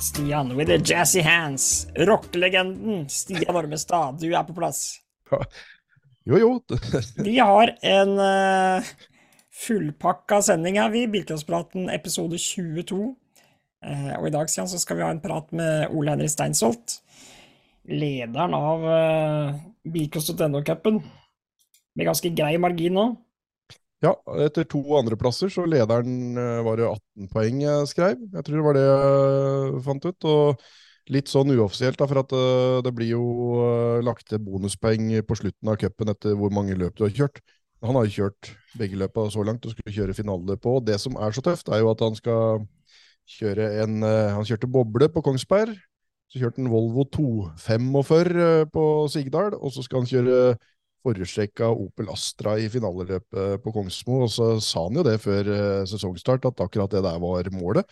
Stian with the jazzy hands. Rockelegenden Stian Ormestad, du er på plass. Jo, jo. Vi har en uh, fullpakka sending her, vi. Bilcrosspraten episode 22. Uh, og i dag Stian, så skal vi ha en prat med Ole Henri Steinsholt. Lederen av uh, Bilcross.no-cupen. Med ganske grei margin nå. Ja, etter to andreplasser så lederen eh, var det 18 poeng jeg skrev. Jeg tror det var det jeg fant ut. Og litt sånn uoffisielt, da, for at eh, det blir jo eh, lagt til bonuspoeng på slutten av cupen etter hvor mange løp du har kjørt. Han har jo kjørt begge løpa så langt og skulle kjøre finale på. Det som er så tøft, er jo at han skal kjøre en Han kjørte boble på Kongsberg. Så kjørte han Volvo 245 på Sigdal, og så skal han kjøre forhjulstrekka Opel Astra i finaleløpet på Kongsmo. Og så sa han jo det før uh, sesongstart, at akkurat det der var målet.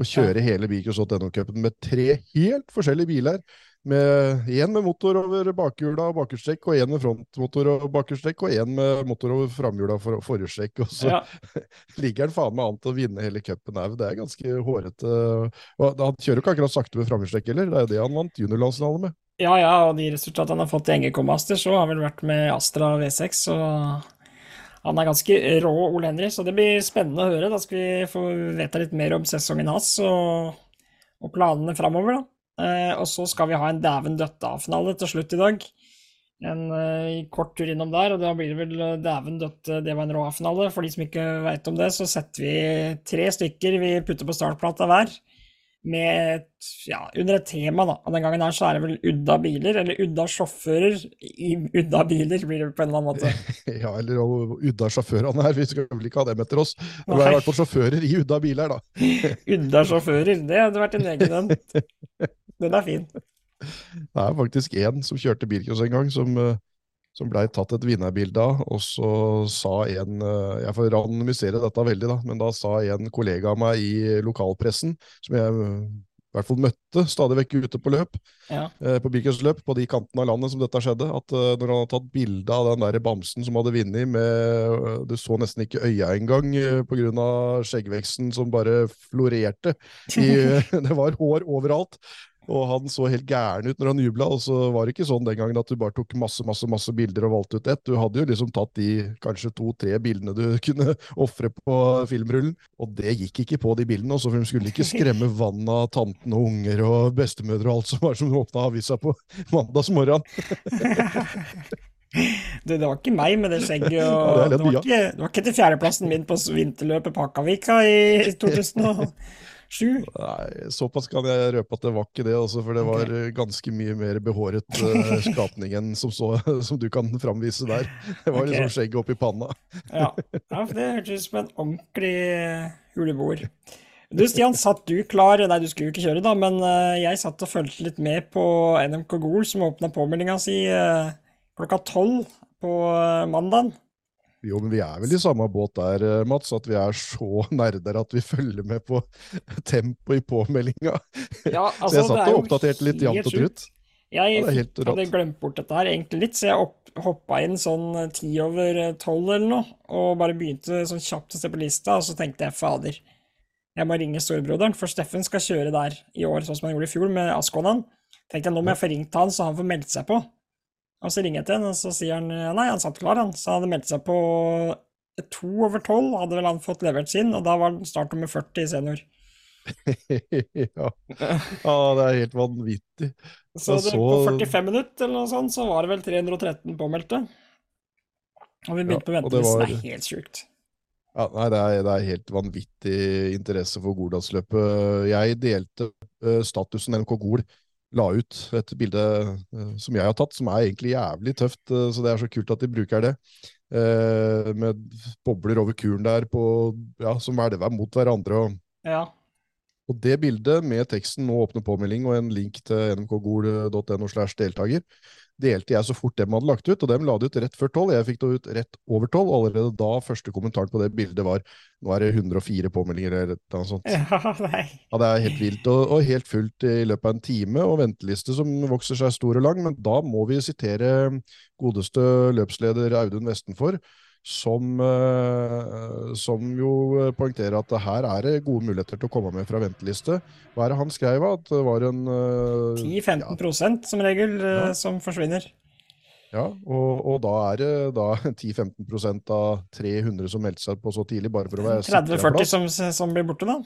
Å kjøre hele Bikos.no-cupen med tre helt forskjellige biler. Med Én med motor over bakhjula og bakhjulstrekk, og én med frontmotor og bakhjulstrekk, og én med motor over framhjula og for, forhjulstrekk. Og så ja. ligger han faen meg an til å vinne hele cupen òg. Det er ganske hårete. Han kjører jo ikke akkurat sakte med framhjulstrekk heller, det er jo det han vant juniorlandsfinale med. Ja, ja, og de resultatene han har fått i NGK Masters, så har vel vært med Astra V6, så han er ganske rå, Ole Henry. Så det blir spennende å høre. Da skal vi få vite litt mer om sesongen hans og, og planene framover, da. Eh, og så skal vi ha en Dæven døtte-finale til slutt i dag. En eh, kort tur innom der, og da blir det vel Dæven døtte, det var en rå-finale. For de som ikke veit om det, så setter vi tre stykker vi putter på startplata hver med et, ja, under et tema. da. Og Den gangen her så er det vel udda biler, eller udda sjåfører i udda biler, blir det på en eller annen måte. ja, eller udda sjåførene her. Vi skal vel ikke ha dem etter oss. Det er i hvert fall sjåfører i udda biler, da. udda sjåfører, det hadde vært en egen en. Den er fin. Det er faktisk én som kjørte bilcross en gang, som uh, som blei tatt et vinnerbilde av. Og så sa en eh, Jeg får randomisere dette veldig, da, men da sa en kollega av meg i lokalpressen, som jeg i hvert fall møtte stadig vekk ute på løp, ja. eh, på løp, på de kantene av landet som dette skjedde, at når han hadde tatt bilde av den der bamsen som hadde vunnet med Du så nesten ikke øya engang uh, pga. skjeggveksten som bare florerte. I, det var hår overalt. Og han så helt gæren ut når han jubla, og så var det ikke sånn den gangen at du bare tok masse masse, masse bilder og valgte ut ett. Du hadde jo liksom tatt de kanskje to-tre bildene du kunne ofre på filmrullen, og det gikk ikke på de bildene. Også, for de skulle ikke skremme vann av tanten og unger og bestemødre og alt som var som åpna avisa på mandagsmorgen. Du, det var ikke meg med det skjegget. Og, ja, det, det, var ikke, det, var ikke, til fjerdeplassen min på vinterløpet på Akkavika i 2000. Sju? Nei, såpass kan jeg røpe at det var ikke det, også, for det var okay. ganske mye mer behåret uh, skapning enn som, så, som du kan framvise der. Det var okay. liksom skjegget oppi panna. ja. ja, for det hørtes ut som en ordentlig huleboer. Du Stian, satt du klar? Nei, du skulle jo ikke kjøre, da, men uh, jeg satt og fulgte litt med på NMK Gol, som åpna påmeldinga si klokka tolv på mandag. Jo, men vi er vel i samme båt der, eh, Mats, at vi er så nerder at vi følger med på tempoet i påmeldinga. Ja, altså, så jeg satt og oppdaterte litt jevnt og trutt. Jeg ja, hadde glemt bort dette her egentlig litt, så jeg hoppa inn sånn eh, ti over eh, tolv eller noe, og bare begynte sånn kjapt å se på lista, og så tenkte jeg fader, jeg må ringe storebroderen, for Steffen skal kjøre der i år, sånn som han gjorde i fjor, med Askonan. Tenkte jeg nå må jeg få ringt han, så han får meldt seg på. Og så ringer jeg til han, og så sier han nei, han satt klar, han. Så han hadde meldt seg på to over tolv, hadde vel han fått levert sin, og da var han start nummer 40 i senior. ja. ja. det er helt vanvittig. Så, så på 45 minutter eller noe sånt, så var det vel 313 påmeldte. Og vi begynte ja, på ventelisten. Det, var... det er helt sjukt. Ja, nei, det er, det er, helt vanvittig interesse for Gordalsløpet. Jeg delte uh, statusen NK Gol la ut et bilde uh, som jeg har tatt, som er egentlig jævlig tøft. Uh, så det er så kult at de bruker det. Uh, med bobler over kuren der på, ja, som hvelver mot hverandre. Og, ja. og det bildet med teksten 'Nå åpner påmelding' og en link til nmkgol.no slash deltaker, delte jeg så fort dem hadde lagt ut, og dem la det ut rett før tolv. Jeg fikk det ut rett over tolv. Allerede da første kommentaren på det bildet var nå er det 104 påmeldinger eller noe sånt. Ja, nei. ja, det er helt vilt, og, og, helt fullt i løpet av en time, og venteliste som vokser seg stor og lang. Men da må vi sitere godeste løpsleder Audun Vestenfor, som, eh, som jo poengterer at her er det gode muligheter til å komme med fra venteliste. Hva er det han skrev? At det var en eh, 10-15 som regel eh, Ja. som forsvinner. Ja, og, og da er det da 10-15% av 300 som meldte seg på så tidlig, bare for å være sikra 30-40 som, som blir borte, da.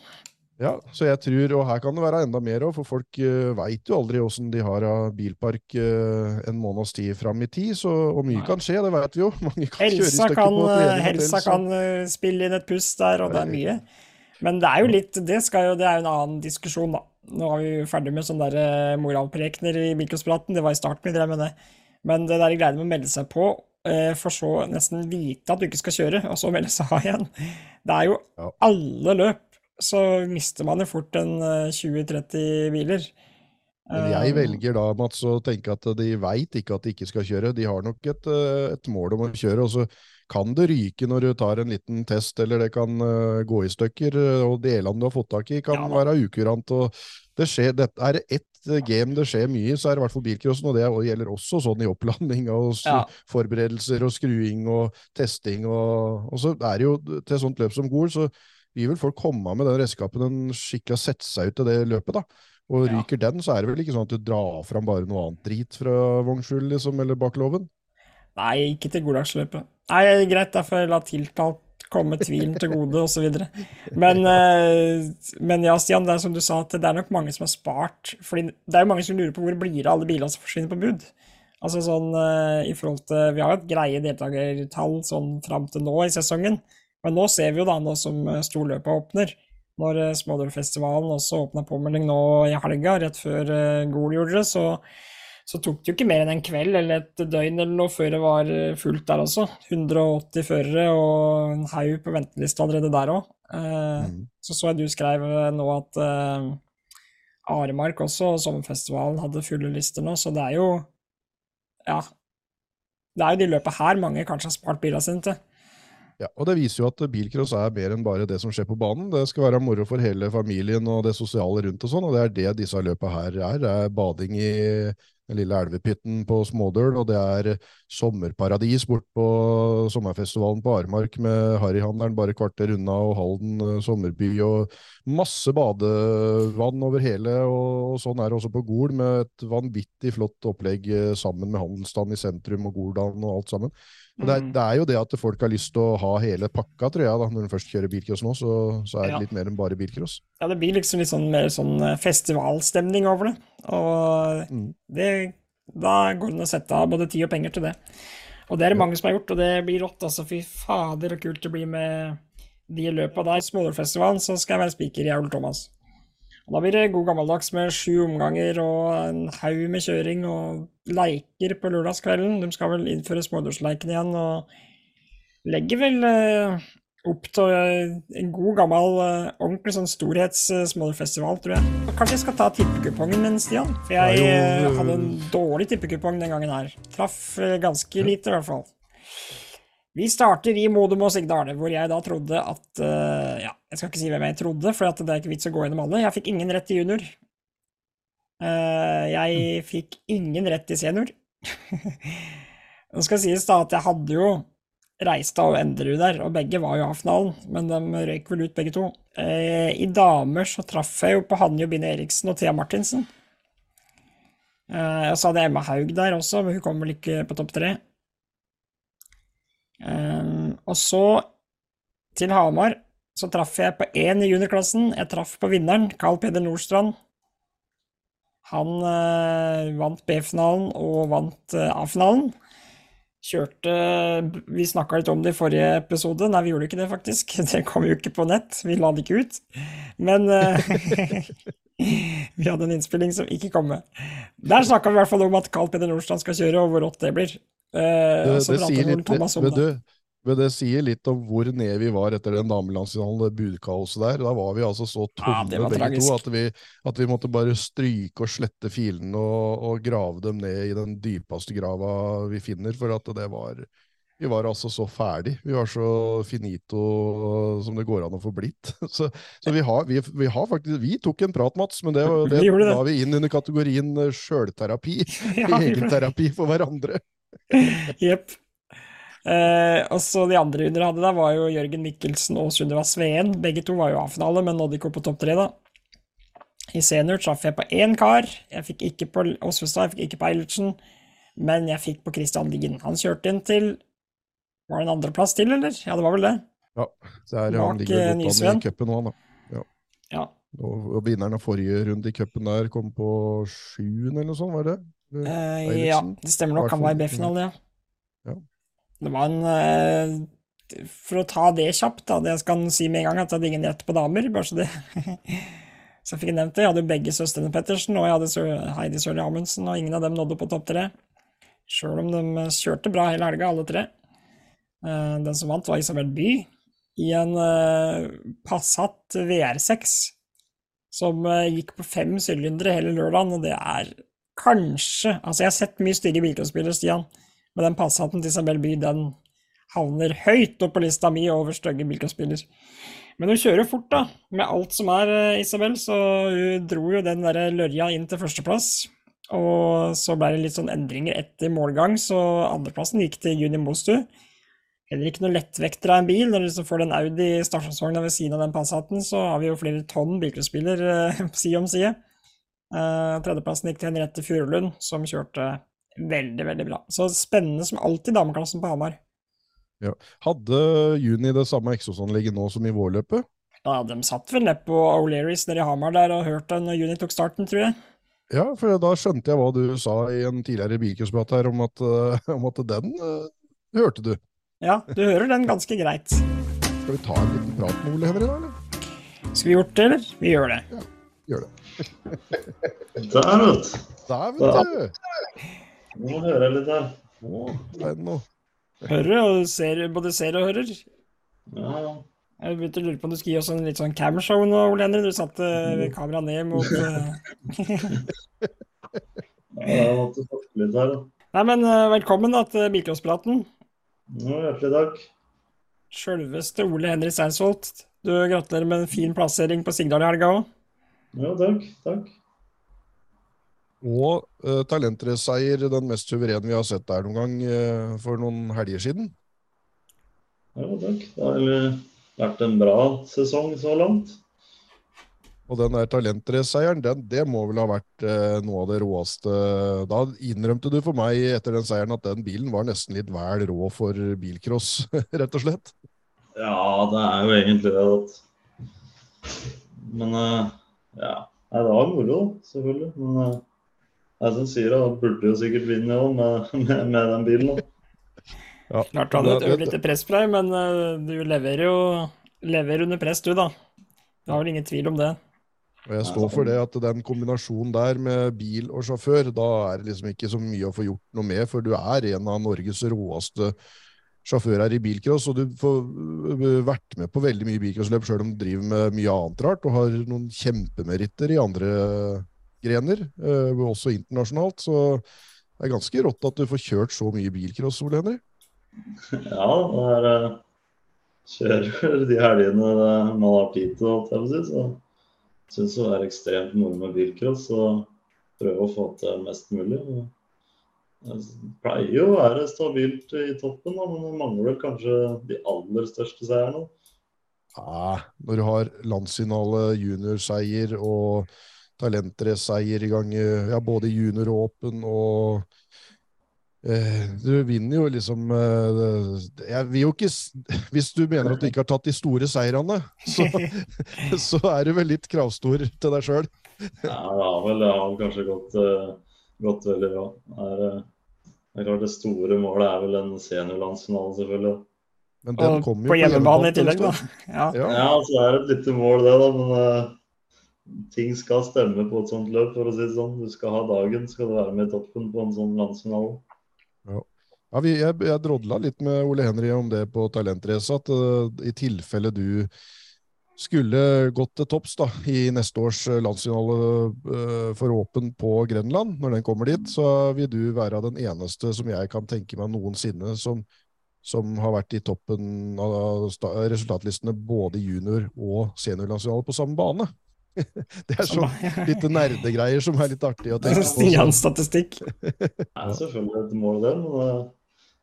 Ja, så jeg tror, og her kan det være enda mer òg, for folk uh, veit jo aldri åssen de har av bilpark uh, en måneds tid fram i tid, så og mye Nei. kan skje, det veit vi jo. Mange kan Helsa kan, eh, helsa kan eh, spille inn et pust der, og det er mye. Men det er jo litt Det, skal jo, det er jo en annen diskusjon, da. Nå er vi ferdig med sånne der eh, moralprekener i Bilkospraten. Det var i starten vi drev med det. Men det der greiene med å melde seg på, eh, for så nesten vite at du ikke skal kjøre, og så melde seg av igjen. Det er jo alle løp, så mister man jo fort en eh, 20-30 biler. Men jeg Eh, velger da, Mats, å tenke at de veit ikke at de ikke skal kjøre. De har nok et, eh, et mål om å kjøre, og så kan det ryke når du tar en liten test, eller det kan eh, gå i stykker, eh, og delene du har fått tak i kan Ja være ukurant. og det skjer, det, Er det ett eh, game det skjer mye så er det i hvert fall bilcrossen, og det gjelder også sånn i opplanding og Ja. forberedelser og skruing og testing. Og, og så er det jo til sånt løp som Gol, så vil vel folk komme med den redskapen den skikkelig har sett seg ut til det løpet, da. Og Ja. ryker den, så er det vel ikke sånn at du drar fram bare noe annet drit fra vognskjul, liksom, eller bak låven? Nei, ikke til Goldagsløpet. Nei, greit, derfor la tiltalt komme tvilen til gode, osv. Men, eh, men ja, Stian, det er som du sa, at det er nok mange som har spart. Fordi det er jo mange som lurer på hvor blir det av alle bilene som forsvinner på bud. Altså sånn eh, i forhold til Vi har jo et greie deltakertall sånn fram til nå i sesongen. Men nå ser vi jo da, nå som eh, storløpet åpner, når eh, Smådølfestivalen også åpna påmelding nå i helga, rett før eh, Gol gjorde det, så så tok det jo ikke mer enn en kveld eller et døgn eller noe før det var fullt der også. 180 førere og en haug på venteliste allerede der òg. Mm. Så så jeg du skrev nå at Aremark også, og Sommerfestivalen, hadde fulle lister nå, så det er jo Ja. Det er jo de løpet her mange kanskje har spart bilene sine til. Ja, og det viser jo at bilcross er mer enn bare det som skjer på banen. Det skal være moro for hele familien og det sosiale rundt og sånn, og det er det disse løpa her er. Det er bading i den lille elvepytten på Smådøl, og det er sommerparadis bort på sommerfestivalen på Aremark med Harryhandelen bare kvarter unna, og Halden eh, sommerby, og masse badevann over hele, og, sånn er det også på Gol, med et vanvittig flott opplegg eh, sammen med handelsstanden i sentrum og Goldalen og alt sammen. Det, Mm. det er jo det at folk har lyst til å ha hele pakka, tror jeg, da, når de først kjører bilcross nå, så, så er det Ja. litt mer enn bare bilcross. Ja, det blir liksom litt sånn mer sånn eh, festivalstemning over det. Og Mm. det, da går det an å sette av både tid og penger til det. Og det er det mange som har gjort, og det blir rått. Altså, fy fader, så kult det blir med de løpa der. Smålerfestivalen, så skal jeg være spiker i Aul Thomas. Og da blir det god gammeldags med sju omganger og en haug med kjøring og leiker på lørdagskvelden. De skal vel innføre smådørsleiken igjen, og legger vel eh, opp til eh, en god gammel, eh, ordentlig sånn storhets-smålerfestival, tror jeg. Og kanskje jeg skal ta tippekupongen min, Stian? For jeg eh, hadde en dårlig tippekupong den gangen her. Traff eh, ganske lite, i hvert fall. Vi starter i Modum og Sigdal, hvor jeg da trodde at eh, Ja, jeg skal ikke si hvem jeg trodde, for det er ikke vits å gå gjennom alle. Jeg fikk ingen rett i junior. Eh, jeg fikk ingen rett i senior. Nå skal sies da at jeg hadde jo Reistad og Enderud der, og begge var jo av finalen, men de røyk vel ut begge to. Eh, I damer så traff jeg jo på Hanjo Bine Eriksen og Thea Martinsen. Eh, og så hadde jeg Emma Haug der også, men hun kom vel ikke på topp tre. Og så, til Hamar, så traff jeg på én i juniorklassen. Jeg traff på vinneren, Carl Peder Nordstrand. Han eh, vant B-finalen og vant eh, A-finalen. Kjørte Vi snakka litt om det i forrige episode. Nei, vi gjorde ikke det, faktisk. Det kom jo ikke på nett. Vi la det ikke ut. Men eh, vi hadde en innspilling som ikke kom med. Der snakka vi i hvert fall om at Carl Peder Nordstrand skal kjøre, og hvor rått det blir. Eh, Det, det, sier litt, men, det. du, men det sier litt om hvor nede vi var etter den damelandsfinalen, det budkaoset der. Da var vi altså så tomme ja, begge to at vi, at vi måtte bare stryke og slette filene og, og grave dem ned i den dypeste grava vi finner, for at det var vi var altså så ferdig. Vi var så finito som det går an å få blitt. Så, så vi, har, vi, vi har faktisk Vi tok en prat, Mats, men det, det Vi det. la vi inn under kategorien sjølterapi. Ja. Egenterapi for hverandre. Jepp. Eh, og så de andre under hadde da, var jo Jørgen Mikkelsen og Sunniva Sveen. Begge to var jo A-finale, men nådde ikke opp på topp tre, da. I senior traff jeg på én kar. Jeg fikk ikke på Åsvestad, jeg fikk ikke på Eilertsen, men jeg fikk på Christian Lien. Han kjørte inn til Var det en andreplass til, eller? Ja, det var vel det. Ja, så er, Bak, han ligger litt godt an i cupen nå, da. Ja. Og, og vinneren av forrige runde i cupen der kom på sjuende eller noe sånt, var det? Eh, ja, det stemmer nok. Han var i B-finale, ja. Ja. Det var en eh, For å ta det kjapt, da. Det skal si med en gang, at jeg hadde ingen rett på damer. Bare så det Så jeg fikk nevnt det. Jeg hadde jo begge søstrene Pettersen, og jeg hadde Heidi Sørli Amundsen, og ingen av dem nådde på topp tre. Sjøl om de kjørte bra hele helga, alle tre. Eh, Den som vant, var Isabel By i en eh, Passat VR6 som eh, gikk på fem sylindere hele lørdagen, og det er kanskje Altså, jeg har sett mye stygge bilcrossbiler, Stian, men den Passaten til Isabel By, den havner høyt opp på lista mi over stygge bilcrossbiler. Men hun kjører fort, da. Med alt som er, eh, Isabel, så hun dro jo den der lørja inn til førsteplass. Og så ble det litt sånn endringer etter målgang, så andreplassen gikk til Juni Mostu. Heller ikke noe lettvekter av en bil. Når du får den Audi stasjonsvogna ved siden av den Passaten, så har vi jo flere tonn bilcrossbiler eh, side om side. Eh, tredjeplassen gikk til Henriette Furulund, som kjørte veldig, veldig bra. Så spennende som alltid dameklassen på Hamar. Hadde Juni det samme eksosanlegget nå som i vårløpet? Ja, de satt vel nede på O'Learys nede i Hamar der og hørte når Juni tok starten, tror jeg. Ja, for da skjønte jeg hva du sa i en tidligere bilkursprat her, om at, eh, om at den uh, hørte du. Ja, du hører den ganske greit. Skal vi ta en liten prat med Ole Henry da, eller? Skal vi gjort det, eller? Vi gjør det. Ja, Gjør det. Der, vet du. Der, vet du! Nå hører jeg litt her. Å, spennende. Hører og ser, både ser og hører. Ja, ja. Jeg begynte å lure på om du skulle gi oss en litt sånn camshow nå, Ole Henry. Du satte kameraet ned mot eh, ja jeg måtte forske litt her. da. Nei, men eh, velkommen da til Bilcrosspraten. Ja, hjertelig takk. Sjølveste Ole Henry Steinsholt. Du gratulerer med en fin plassering på Sigdal i helga òg. Ja, takk. Takk. Og uh, talentrace-seier, den mest suverene vi har sett der noen gang uh, for noen helger siden. Ja, takk. Det har vært en bra sesong så langt. Og den der talentrace-seieren, den, det må vel ha vært uh, noe av det råeste. Da innrømte du for meg etter den seieren at den bilen var nesten litt vel rå for bilcross, rett og slett. Ja, det er jo egentlig det. At... Men uh, ja. Nei, det var moro, selvfølgelig. Men uh, jeg som sier det, burde jo sikkert vinne òg med, med, med den bilen. Ja, Klart du hadde et ørlite press på deg, men eh, du leverer jo lever under press, du, da. Du har vel ingen tvil om det. Og jeg står for det at den kombinasjonen der med bil og sjåfør, da er det liksom ikke så mye å få gjort noe med, for du er en av Norges råeste sjåfører i bilcross, og du får øh, vært med på veldig mye bilcrossløp sjøl om du driver med mye annet rart, og har noen kjempemeritter i andre grener, øh, også internasjonalt. Så det er ganske rått at du får kjørt så mye bilcross, Ole Henry. Ja, det er eh, Kjører de helgene man har tid til, holdt jeg på å si. Så syns det er ekstremt moro med bilcross. Og prøve å få til mest mulig. Det pleier jo å være stabilt i toppen, da, men det mangler kanskje de aller største seierne. Ja, når du har landsfinale, juniorseier og talentrace-seier i gang, eh, ja, både i junior og åpen, og eh, du vinner jo liksom eh, Jeg vil jo ikke Hvis du mener at du ikke har tatt de store seirene, så, så er du vel litt kravstor til deg sjøl. Ja, det vel, det har kanskje gått, eh, gått veldig bra. Det er, eh, det er klart det store målet er vel en seniorlandsfinale, selvfølgelig. Men den Og kommer jo på hjemmebane i tillegg, da. Ja. Ja. Ja, så er det et lite mål, det, da. Men ting skal stemme på et sånt løp, for å si det sånn. Du skal ha dagen, skal du være med i toppen på en sånn landsfinale. Ja, vi, jeg, jeg drodla litt med Ole Henry om det på Talentrace, at uh, i tilfelle du skulle gått til topps da, i neste års eh, landsfinale uh, for Åpen på Grenland, når den kommer dit, så vil du være den eneste som jeg kan tenke meg noensinne som, som har vært i toppen av resultatlistene både junior- og seniorlandsfinale på samme bane. Det er sånn litt nerdegreier som er litt artig å tenke på. så- Stians statistikk. Det er selvfølgelig et mål, det. Men eh,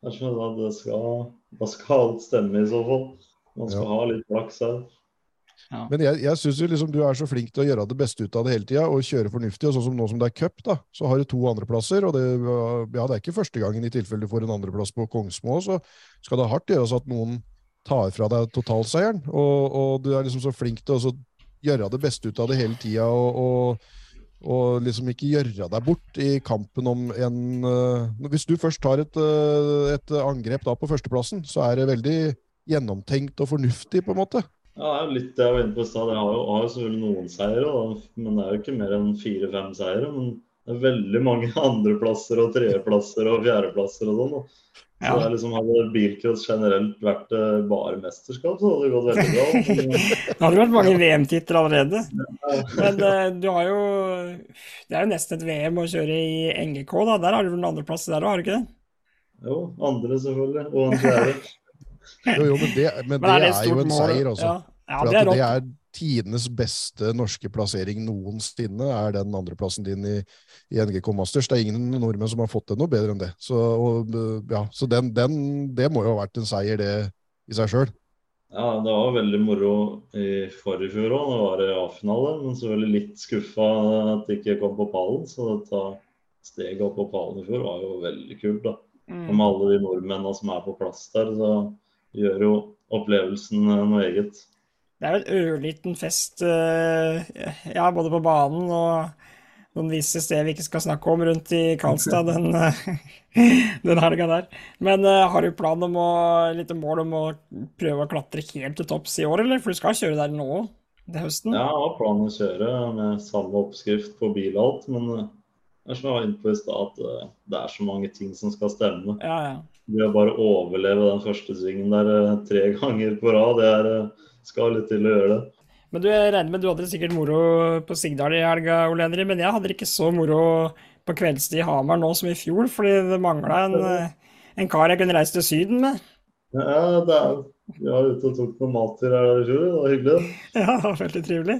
jeg sa, det skal, det skal alt stemme i så fall. Man skal Ja. ha litt flaks her. Men jeg, jeg syns liksom du er så flink til å gjøre det beste ut av det hele tida, og kjøre fornuftig. og Sånn som nå som det er cup, da, så har du to andreplasser. Og det, ja, det er ikke første gangen i tilfelle du får en andreplass på Kongsmo, så skal det hardt gjøres at noen tar fra deg totalseieren. Og, og du er liksom så flink til å så gjøre det beste ut av det hele tida, og, og, og liksom ikke gjøre deg bort i kampen om en uh, Hvis du først tar et, uh, et angrep da på førsteplassen, så er det veldig gjennomtenkt og fornuftig, på en måte. Ja, det er jo litt det jeg var inne på i stad. Jeg har jo, har jo selvfølgelig noen seire, men det er jo ikke mer enn fire-fem seire. Men det er veldig mange andreplasser og tredjeplasser og fjerdeplasser og sånn. Så Ja. er liksom, Hadde bilcross generelt vært eh, bare mesterskap, så hadde det gått veldig bra. Det hadde vært mange VM-titler allerede. Men eh, du har jo Det er jo nesten et VM å kjøre i NGK, da. Der har du vel en andreplass der òg, har du ikke det? jo, andre selvfølgelig. Og en fjerde. Jo, jo, men det, men det er er, jo en mål? seier, altså. Ja, ja det er det er tidenes beste norske plassering noensinne, er den andreplassen din i, i NGK Masters. Det er ingen nordmenn som har fått det noe bedre enn det. Så, og, ja, så den, den, det må jo ha vært en seier, det i seg sjøl. Ja, det var veldig moro i forrige fjor òg, Da var det A-finale. Men selvfølgelig litt skuffa at det ikke kom på pallen. Så å ta steget opp på pallen i fjor var jo veldig kult. da. Og Mm. med alle de nordmennene som er på plass der, så gjør jo opplevelsen noe eget. Det er jo en ørliten fest, eh, ja, både på banen og noen visse steder vi ikke skal snakke om rundt i Karlstad den, eh, den helga der. Men eh, har du plan om å, litt mål om å prøve å klatre helt til topps i år, eller? For du skal kjøre der nå til høsten? Ja, jeg har planen å kjøre med samme oppskrift på bil og alt, men det er som jeg var inne på i stad, at det er så mange ting som skal stemme. Ja, ja. Det å bare overleve den første svingen der tre ganger på rad, det er, skal litt til å gjøre det. Men du, jeg regner med du hadde sikkert moro på Sigdal i helga, Ole Henri. men jeg hadde det ikke så moro på kveldstid i Hamar nå som i fjor, fordi det mangla en, en kar jeg kunne reise til Syden med. Ja, det er, vi var ute og tok noe mat til her i fjor, det var hyggelig. Ja, det var veldig trivelig.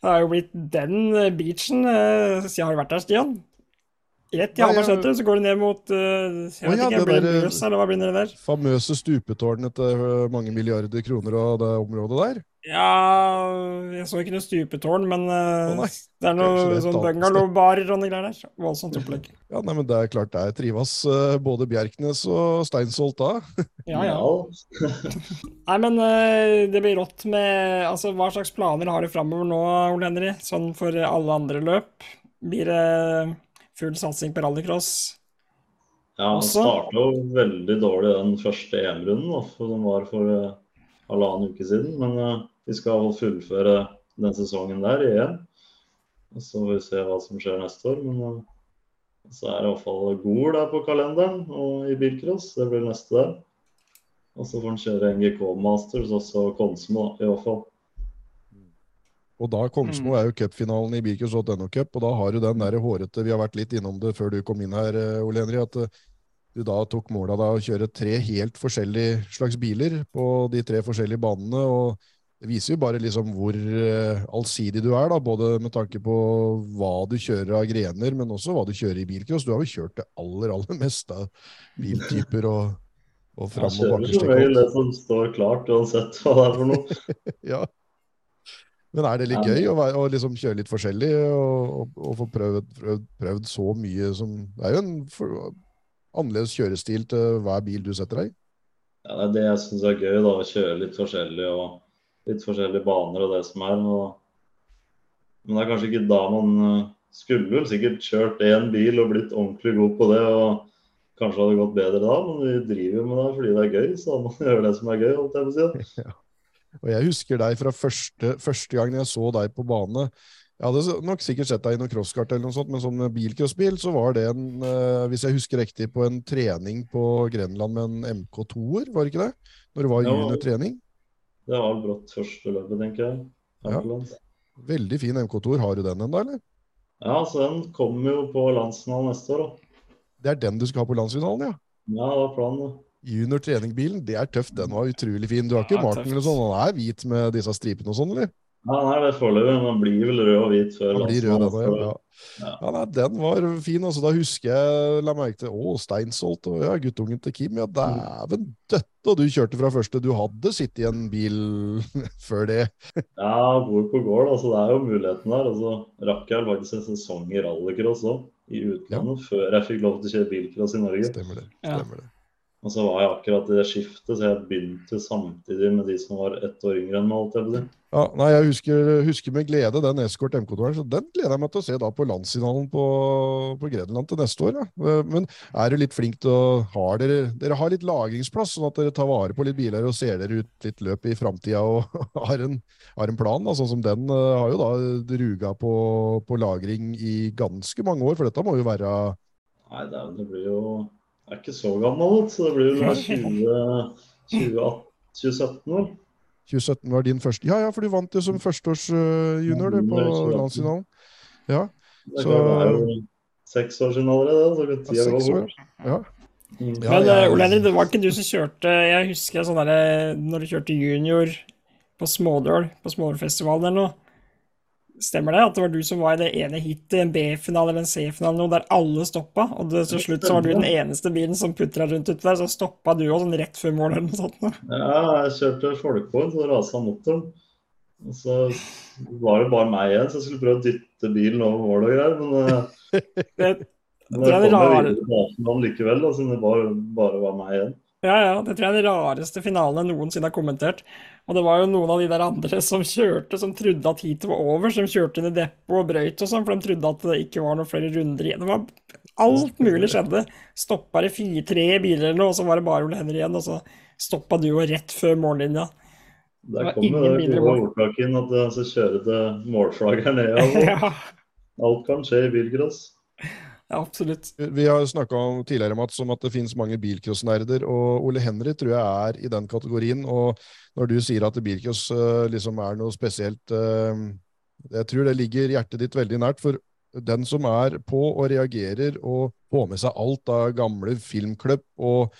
Det har jo blitt den beachen eh, siden jeg har vært der, Stian. Rett i jeg- så går du ned mot eh, Jeg vet ja, ikke, det blir det der, eller hva blir det der? Famøse stupetårnet til øh, mange milliarder kroner og det området der. Ja, jeg så ikke noe stupetårn, men oh, det er noe det et sånn bungalow-barer og noe greier der. Voldsomt opplegg. Ja, nei, men Det er klart der trives både Bjerknes og Steinsholt da. Ja, ja. Nei, men eh, det blir rått med Altså, hva slags planer har du framover nå, Ole Henry? Sånn for alle andre løp? Blir det full satsing på rallycross? Ja, han Også? starta jo veldig dårlig den første EM-runden, som var for eh, halvannen uke siden. Men eh, vi skal fullføre den sesongen der i EM. Og så får vi se hva som skjer neste år. Men eh, så er det iallfall Gol der på kalenderen og i bilcross. Det blir neste der. Og så får han kjøre NGK Masters og så Konsmo, i hvert fall. Og da Kongsmo er jo cupfinalen i Birkus.no Cup, og da har du den der hårete Vi har vært litt innom det før du kom inn her, eh, Ole Henri, At eh, du da tok mål av deg å kjøre tre helt forskjellige slags biler på de tre forskjellige banene. og Det viser jo bare liksom hvor eh, allsidig du er, da, både med tanke på hva du kjører av grener, men også hva du kjører i bilcross. Du har jo kjørt det aller, aller meste av biltyper og, og fram- og kjører som regel det som står klart, uansett hva det er for noe. Ja. Men er det litt gøy å, være, å liksom kjøre litt forskjellig og, og, få prøvd, prøvd, prøvd så mye som Det er jo en for, annerledes kjørestil til hver bil du setter deg i. Ja, det er det jeg syns er gøy, da, å kjøre litt forskjellig og litt forskjellige baner og det som er. Og... Men det er kanskje ikke da man eh, skulle vel sikkert kjørt én bil og blitt ordentlig god på det. og Kanskje hadde gått bedre da, men vi driver jo med det fordi det er gøy. Så da må man gjøre det som er gøy. holdt jeg på å si. Og jeg husker deg fra første, første gangen jeg så deg på bane. Jeg hadde nok sikkert sett deg i noen crosskart eller noe sånt, men sånn bilcrossbil, så var det en, eh, hvis jeg husker riktig, på en trening på Grenland med en MK2-er, var det ikke det? Når det var juniortrening. Det var vel brått første løpet, tenker jeg. Ja. Ja. Veldig fin MK2-er. Har du den ennå, eller? ja, så den kommer jo på landsfinalen neste år, da. Det er den du skal ha på landsfinalen, ja? Ja, det var planen, da. Junior treningbilen, det er tøft. Den var utrolig fin. Du har ikke Ja, Martin eller sånn? Han er hvit med disse stripene og sånn, eller? Ja, han er det foreløpig, men han blir vel rød og hvit før Han blir rød, landsmannen, den ja. Ja. Ja, nei, den var fin. Altså, da husker jeg la merke til Å, Steinsolt og ja, guttungen til Kim. Ja, dæven døtte! Og du kjørte fra første. Du hadde sittet i en bil før det. Ja, bor på gård, altså det er jo muligheten der. altså så rakk jeg faktisk en sesong i rallycross òg, i utlandet, før jeg fikk lov til å kjøre bilcross i Norge. Stemmer det. Stemmer det. Og så var jeg akkurat i det skiftet, så jeg begynte samtidig med de som var ett år yngre enn meg. Ja, nei, Jeg husker, husker med glede den Escort MK2-en, så den gleder jeg meg til å se da på landsfinalen på, på Grenland til neste år. Ja. Men er du litt flink til å Har dere, dere har litt lagringsplass, sånn at dere tar vare på litt biler og ser dere ut litt løp i framtida og har en, har en plan? Sånn som den eh, har jo da ruga på, på lagring i ganske mange år, for dette må jo være Nei, det, blir jo er ikke så gammel, så det blir jo 20, 20, 2017 år. 2017 var din første Ja, ja, for du vant jo som førsteårsjunior på landsfinalen. Ja, er, Så- det er jo seks år siden allerede, så det tida går gå år. fort. Ja. Mm. Ja, Men ja, eh, Ole Henrik, det var ikke du som kjørte Jeg husker sånn der, når du kjørte junior på Smådøl, på Smådølfestivalen eller noe. Stemmer det at det var du som var i det ene hitet, en B-finale eller en C-finale, der alle stoppa? Og det, til slutt så var du den eneste bilen som putra rundt uti der, så stoppa du òg sånn rett før mål eller noe sånt. Ja, jeg kjørte folkevogn, så rasa motoren. Og så var det bare meg igjen, så jeg skulle prøve å dytte bilen over mål og greier. Men, eh, Det, men Det det, meg rar- videre til Arsenal likevel, da, siden det bare, bare var meg igjen. Ja, ja, det tror jeg er den rareste finalen jeg noensinne har kommentert. Og det var jo noen av de der andre som kjørte, som trodde at heatet var over, som kjørte inn i depot og brøyt og sånn, for de trodde at det ikke var noen flere runder igjen. Det var alt mulig skjedde. Stoppa det fire-tre biler eller noe, og så var det bare Ole Henry igjen, og så stoppa du jo rett før mållinja. Der kom jo ingen det gode ordtaket at skal kjøre til målflagger ned. Altså. Ja, Alt kan skje i bilcross. Ja, absolutt. Vi har snakka tidligere Mats, om at det finnes mange bilcrossnerder, og Ole Henry tror jeg er i den kategorien. Og når du sier at bilcross eh, liksom er noe spesielt eh, Jeg tror det ligger hjertet ditt veldig nært. For den som er på og reagerer og får med seg alt av gamle filmklipp og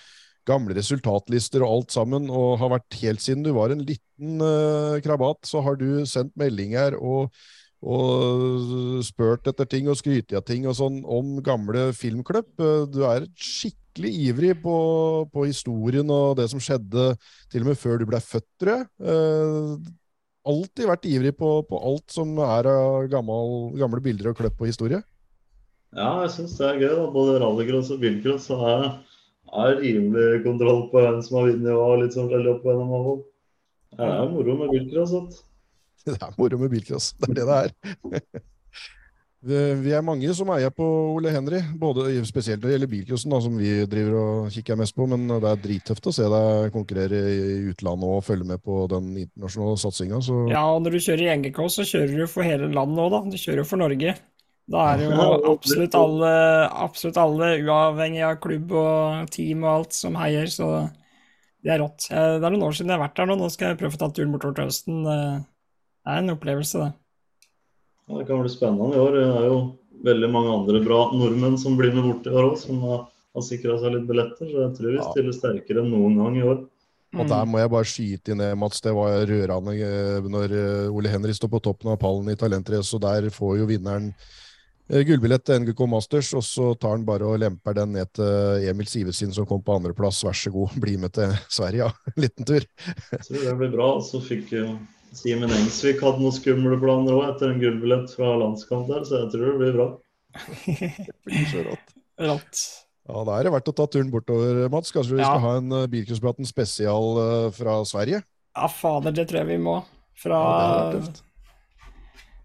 gamle resultatlister og alt sammen, og har vært helt siden du var en liten eh, krabat, så har du sendt meldinger og og spurt etter ting og skrytt av ting og sånn om gamle filmklipp. Eh, Du er skikkelig ivrig på, på historien og det som skjedde til og med før du ble født, tror jeg. Eh, Alltid vært ivrig på, på alt som er av gammel, gamle bilder og klipp og historie. Ja, jeg syns det er gøy. da. Både rallycross og bilcross er er rimelig kontroll på hvem som har vunnet og litt sånn veldig opp gjennom av det er moro med bilcross. du. Det er moro med bilcross. Det er det det er. Vi er mange som eier på Ole Henry, både, spesielt når det gjelder bilcrossen, som vi driver og kikker mest på. Men det er drittøft å se deg konkurrere i utlandet og følge med på den internasjonale satsinga. Ja, og når du kjører i NGK, så kjører du for hele landet òg, da. Du kjører jo for Norge. Da er det jo absolutt alle, absolutt alle, uavhengig av klubb og team og alt, som heier, så det er rått. Eh, Det er noen år siden jeg har vært der nå, nå skal jeg prøve å ta turen bortover til høsten. Eh, Det er en opplevelse, det. Ja, det kan bli spennende i år. Det er jo veldig mange andre bra nordmenn som blir med bort i år òg, som har, har sikra seg litt billetter. Så jeg tror vi Ja. stiller sterkere enn noen gang i år. Og der må jeg bare skyte inn det, Mats. Det var rørende eh, når eh, Ole Henry står på toppen av pallen i Talentrace, og der får jo vinneren eh, gullbillett til NGK Masters, og så tar han bare og lemper den ned til Emil Sivesin, som kom på andreplass. Vær så god, bli med til Sverige, ja. En liten tur. Jeg tror det blir bra. Så fikk Simen Engsvik hadde noen skumle planer òg etter en gullbillett fra landskamp der, så jeg tror det blir bra. Det blir så rått. Rått. Ja, da er det verdt å ta turen bortover, Mats. Kanskje vi Ja. skal ha en uh, Bilcrosspraten spesial uh, fra Sverige? Ja, fader, det tror jeg vi må. Fra, Ja,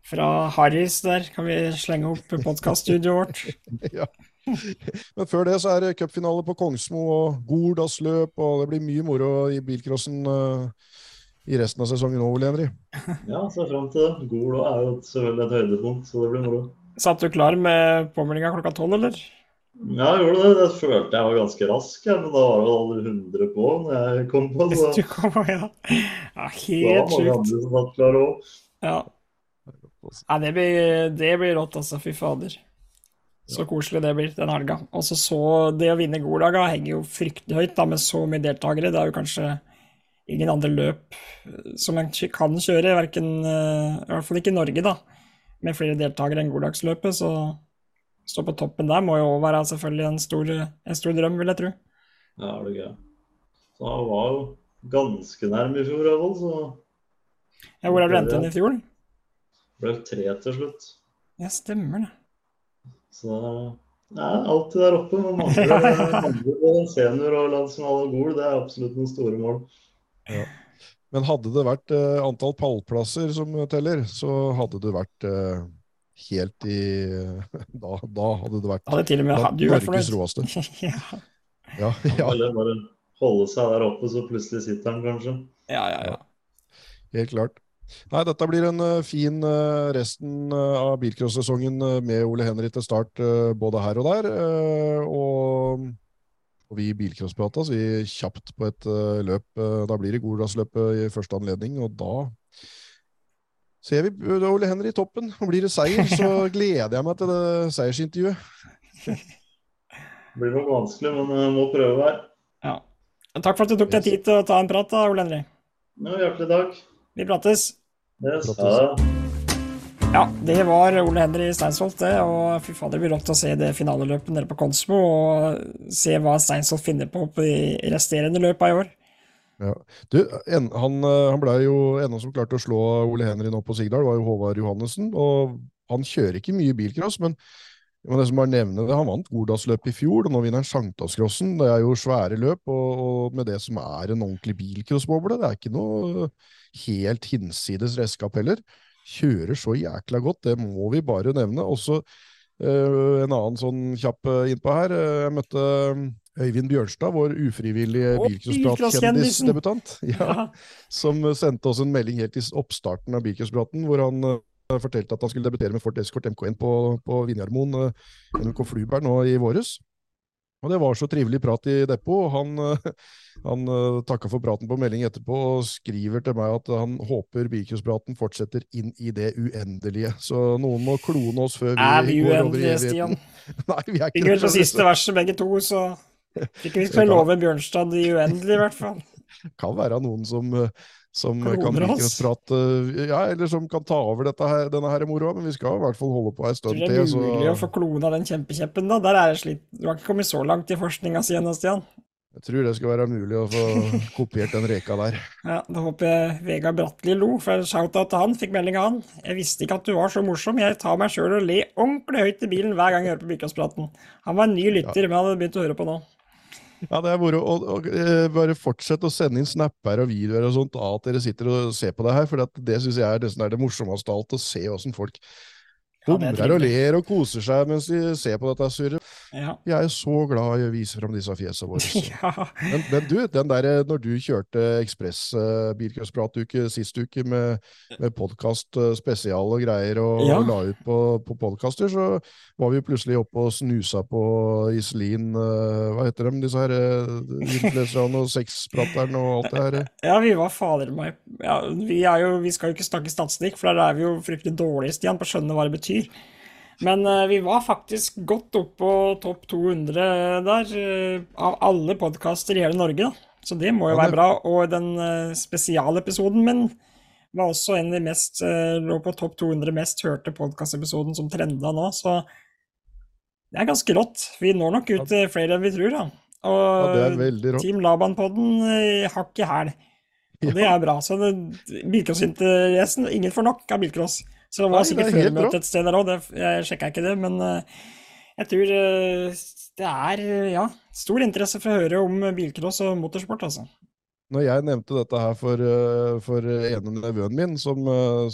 fra Harris der kan vi slenge opp podkaststudioet vårt. ja. Men før det så er det cupfinale på Kongsmo og Gordalsløp, og det blir mye moro i bilcrossen eh, i resten av sesongen nå, Ole Henry. Ja, ser fram til det. Gol er jo selvfølgelig et høydepunkt, så det blir moro. Satt du klar med påmeldinga klokka tolv, eller? Ja, jeg gjorde det. Det følte jeg var ganske rask, ja, men da var det alle 100 på når jeg kom på. Så Du kom, ja. ja da. var helt mange sjukt. andre som satt klare òg. Ja. Nei, det blir, det blir rått, altså. Fy fader. Så koselig det blir den helga. Og så så Det å vinne Golaga henger jo fryktelig høyt da, med så mye deltakere. Det er jo kanskje ingen andre løp som en kan kjøre, hverken, i hvert fall ikke i Norge, da, med flere deltakere enn Goddagsløpet. Så stå på toppen der må jo være selvfølgelig en stor, en stor drøm, vil jeg tro. Ja, det er gøy. Så han var jo ganske nærm i fjor, i hvert fall. Så Ja, hvor er du endte i fjor? ble tre til slutt. Ja, stemmer det. Så det er alltid der oppe. Men mangler senior og landsfinale og Gol, det er absolutt noen store mål. Ja. Men hadde det vært eh, antall pallplasser som teller, så hadde det vært eh, helt i da, da, hadde det vært hadde til og med, da, du vært Norges råeste. ja. Ja, ja, Eller bare holde seg der oppe, så plutselig sitter han kanskje. ja, ja, ja. helt klart. Nei, dette blir en uh, fin uh, resten uh, av bilcross-sesongen eh, med Ole Henri til start både her og der. eh, og, og vi i Bilcrosspratas, vi kjapt på et uh, løp. eh, da blir det Goldassløpet i første anledning, og da ser vi eh, Ole Henry i toppen. Og blir det seier, så gleder jeg meg til det seiersintervjuet. Det blir nok vanskelig, men jeg må prøve her. ja. Takk for at du tok deg tid til å ta en prat, da, Ole Henry. Ja, hjertelig takk. Vi prates. Yes, Prates. det. Ja, det var Ole Henry Steinsholt, det. Og fy fader, det blir rått å se det finaleløpet nede på Konsmo, og se hva Steinsholt finner på på de resterende løpa i år. Ja. Du, en, han, eh, han ble jo ene som klarte å slå Ole Henry nå på Sigdal, var jo Håvard Johannessen. Og han kjører ikke mye bilcross, men men det som bare nevne det, han vant Gordalsløpet i fjor, og nå vinner han Sankthanscrossen. Det er jo svære løp, og, og med det som er en ordentlig bilcrossboble. Det er ikke noe helt hinsides redskap heller. Kjører så jækla godt, det må vi bare nevne. Også uh, en annen sånn kjapp eh, innpå her. eh, jeg møtte Øyvind Bjørnstad, vår ufrivillige bilcrossprat-kjendisdebutant. Ja, som sendte oss en melding helt i oppstarten av bilcrosspraten, hvor han uh, fortalte at han skulle debutere med Ford Escort MK1 på, på Vinjarmoen, uh, NRK Flubær, nå i våres. Og det var så trivelig prat i depot. Han, eh, han eh, takka for praten på melding etterpå og skriver til meg at han håper bilcrosspraten fortsetter inn i det uendelige. Så noen må klone oss før vi, Er vi går over i uendelige, evigheten. Nei, vi er ikke vel på siste verset begge to, så fikk vi ikke love Bjørnstad i uendelig, i hvert fall. kan være noen som, eh, som kan oss. ja, eller som kan ta over dette her, denne her moroa, men vi skal i hvert fall holde på ei Tror til. det er mulig mulig å få klona den kjempekjeppen, da. Der er det slitt. Du har ikke kommet så langt i forskninga si ennå, Stian. jeg tror det skal være mulig å få kopiert den reka der. Ja, Da håper jeg Vegard Bratli lo, for shout-out til han. Fikk melding av han. Jeg visste ikke at du var så morsom. Jeg tar meg sjøl og ler ordentlig høyt i bilen hver gang jeg hører på Bilkåspraten. Han var en ny lytter, men han hadde begynt å høre på nå. Ja, det er moro. Og, eh, bare fortsett å sende inn snapper og videoer og sånt av at dere sitter og ser på det her, for det syns jeg er det, er det morsomste av alt, å se åssen folk humrer og ler og koser seg mens de ser på dette surret. Ja. Jeg er så glad i å vise fram disse fjesene våre. ja. Men, men du, den der, eh, når du kjørte Ekspress uh, bilcrosspratuke sist uke med, med podkast spesial og greier og, Ja. og la ut på, på podkaster, så var vi plutselig oppe og snusa på Iselin uh, Hva heter de, disse her uh, influenserne og sexpraterne og alt det her? Ja, vi var fader meg ja, vi, er jo, vi skal jo ikke snakke statistikk, for der er vi jo fryktelig dårlige, Stian, på å skjønne hva det betyr. Men eh, vi var faktisk godt opp på topp 200 der, eh, av alle podkaster i hele Norge. da. Så det må jo være bra. Og den uh, spesialepisoden min var også en av de mest eh, lå på topp 200 mest hørte podkastepisoden som trenda nå, så det er ganske rått. Vi når nok ut til flere enn vi tror, da. Og Ja. Team Laban-podden eh, hakk i hæl. Og det er bra. Så bilcrossinteressen Ingen får nok av bilcross. Så det var Nei, sikkert er rått. et sted der òg, jeg sjekka ikke det, men eh, jeg tror eh, det er eh, ja, stor interesse for å høre om bilcross og motorsport, altså. Når jeg nevnte dette her for, for ene nevøen min, som,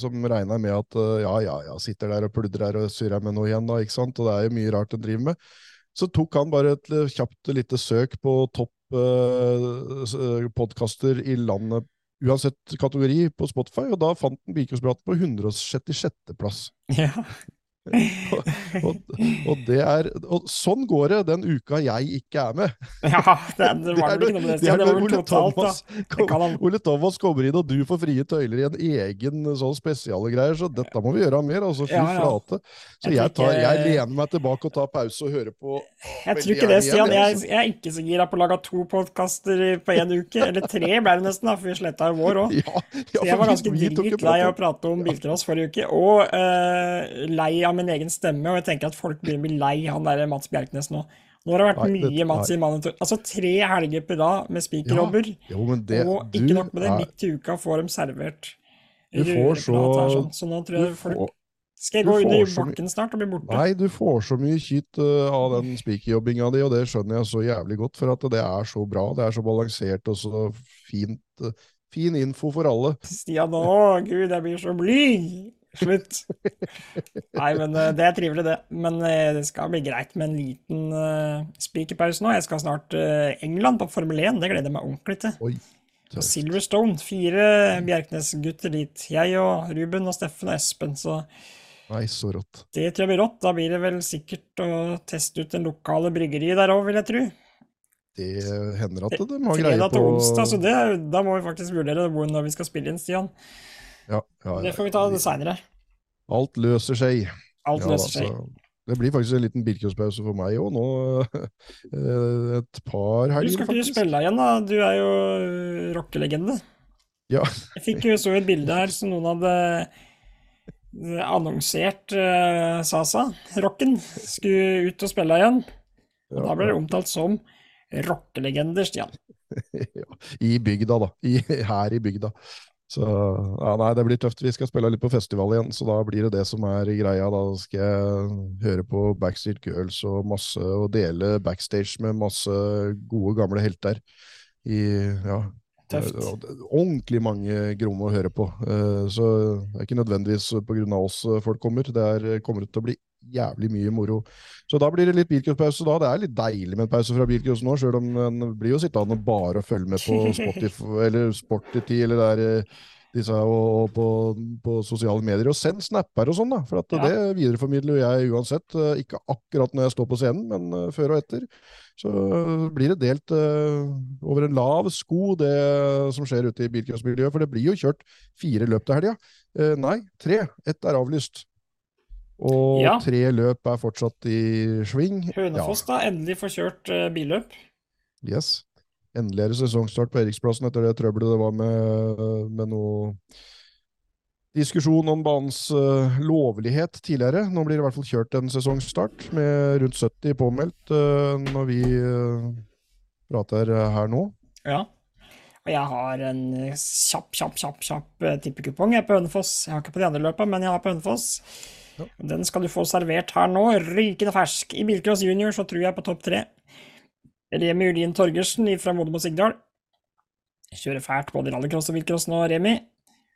som regna med at ja, ja, ja, sitter der og pludrer og surrer med noe igjen, da, ikke sant, og det er jo mye rart en driver med, så tok han bare et kjapt lite søk på topp eh, podkaster i landet, uansett kategori, på Spotify, og da fant den Bilcrosspraten på 166. plass. Ja. Og, og, og, det er, og sånn går det den uka jeg ikke er med. Ja, det, det var det ikke noe med det. Det, det var vel totalt, Thomas, kom, Ole Thomas kommer inn, og du får frie tøyler i en egen sånn spesiale greier, så dette må vi gjøre mer. altså Fy ja, ja. flate. Så jeg, tar, jeg, lener meg tilbake og tar pause og hører på. Jeg tror ikke det, Stian. Jeg, jeg, er ikke så gira på å lage to podkaster på én uke. Eller tre ble det nesten, da, for vi sletta jo vår òg. Ja, så jeg var ganske dritlei av å prate om bilcross forrige uke, og uh, lei av min egen stemme, og jeg tenker at folk å bli lei han der Mats Bjerknes nå. Nå har det vært nei, mye Mats i Monitor. Altså tre helger på rad med spikerrobber. ja, og ikke nok med det, midt i uka får de servert du får så, sånn. så nå tror jeg folk skal jeg gå under bakken snart og bli borte? Nei, du får så mye kyt uh, av den spikerjobbinga di, og det skjønner jeg så jævlig godt, for at det er så bra. Det er så balansert og så fint. Uh, fin info for alle. Stian, å gud, jeg blir så blyg! Slutt. Nei, men eh, det er trivelig, det. Men eh, det skal bli greit med en liten uh, spikerpause nå. Jeg skal snart uh, England på Formel 1. Det gleder jeg meg ordentlig til. Oi, Silverstone. Fire Bjerknes-gutter dit. Jeg og Ruben og Steffen og Espen. Så Nei, så rått. Det tror jeg blir rått. Da blir det vel sikkert å teste ut den lokale bryggeriet der òg, vil jeg tro. Det hender at de har greie på Fredag til onsdag, så det, da må vi faktisk vurdere når vi skal spille inn, Stian. Ja, ja, det får vi ta seinere. Alt løser seg. Alt løser seg. Det blir faktisk en liten Birkjøspause for meg òg nå. Eh, et par helger. Du skal ikke spille igjen, da? Du er jo rockelegende. Ja. Jeg fikk jo så et bilde her som noen hadde eh, annonsert uh, Sasa, rocken, skulle ut og spille igjen. Og ja, da ble det omtalt som rockelegender, Stian. ja, I bygda, da. I, her i bygda. Så ja, nei, det blir tøft. Vi skal spille litt på festival igjen, så da blir det det som er greia. Da skal jeg høre på Backstreet Girls og masse, og dele backstage med masse gode, gamle helter. I, ja, Tøft. Ordentlig mange gromme å høre på. Eh, så det er ikke nødvendigvis pga. oss folk kommer. Det er, kommer til å bli jævlig mye moro. Så da blir det litt bilcrosspause da. Det er litt deilig med en pause fra bilcross nå, sjøl om en blir jo sittende bare og følge med på Spotify eller Sportity eller der eh, disse og, og på, på, sosiale medier. Og send snapper og sånn, da. For ja. det videreformidler jeg uansett. Eh, ikke akkurat når jeg står på scenen, men før og etter så blir det delt uh, over en lav sko, det som skjer ute i bilcrossmiljøet. For det blir jo kjørt fire løp til helga. Uh, nei, tre. Ett er avlyst. Og ja. tre løp er fortsatt i sving. Hønefoss ja. da, endelig får kjørt uh, billøp. Yes. Endelig er det sesongstart på Eriksplassen etter det trøbbelet det var med, med noe diskusjon om banens uh, lovlighet tidligere. Nå blir det i hvert fall kjørt en sesongstart med rundt 70 påmeldt uh, når vi uh, prater her nå. Ja. Og jeg har en kjapp, kjapp, kjapp kjapp tippekupong på Hønefoss. Jeg har ikke på de andre løpa, men jeg har på Hønefoss. Den skal du få servert her nå, rykende fersk. I Bilcross Junior så tror jeg på topp tre. Remi Ulin Torgersen fra Modum og Sigdal. Kjører fælt både rallycross og bilcross nå, Remi.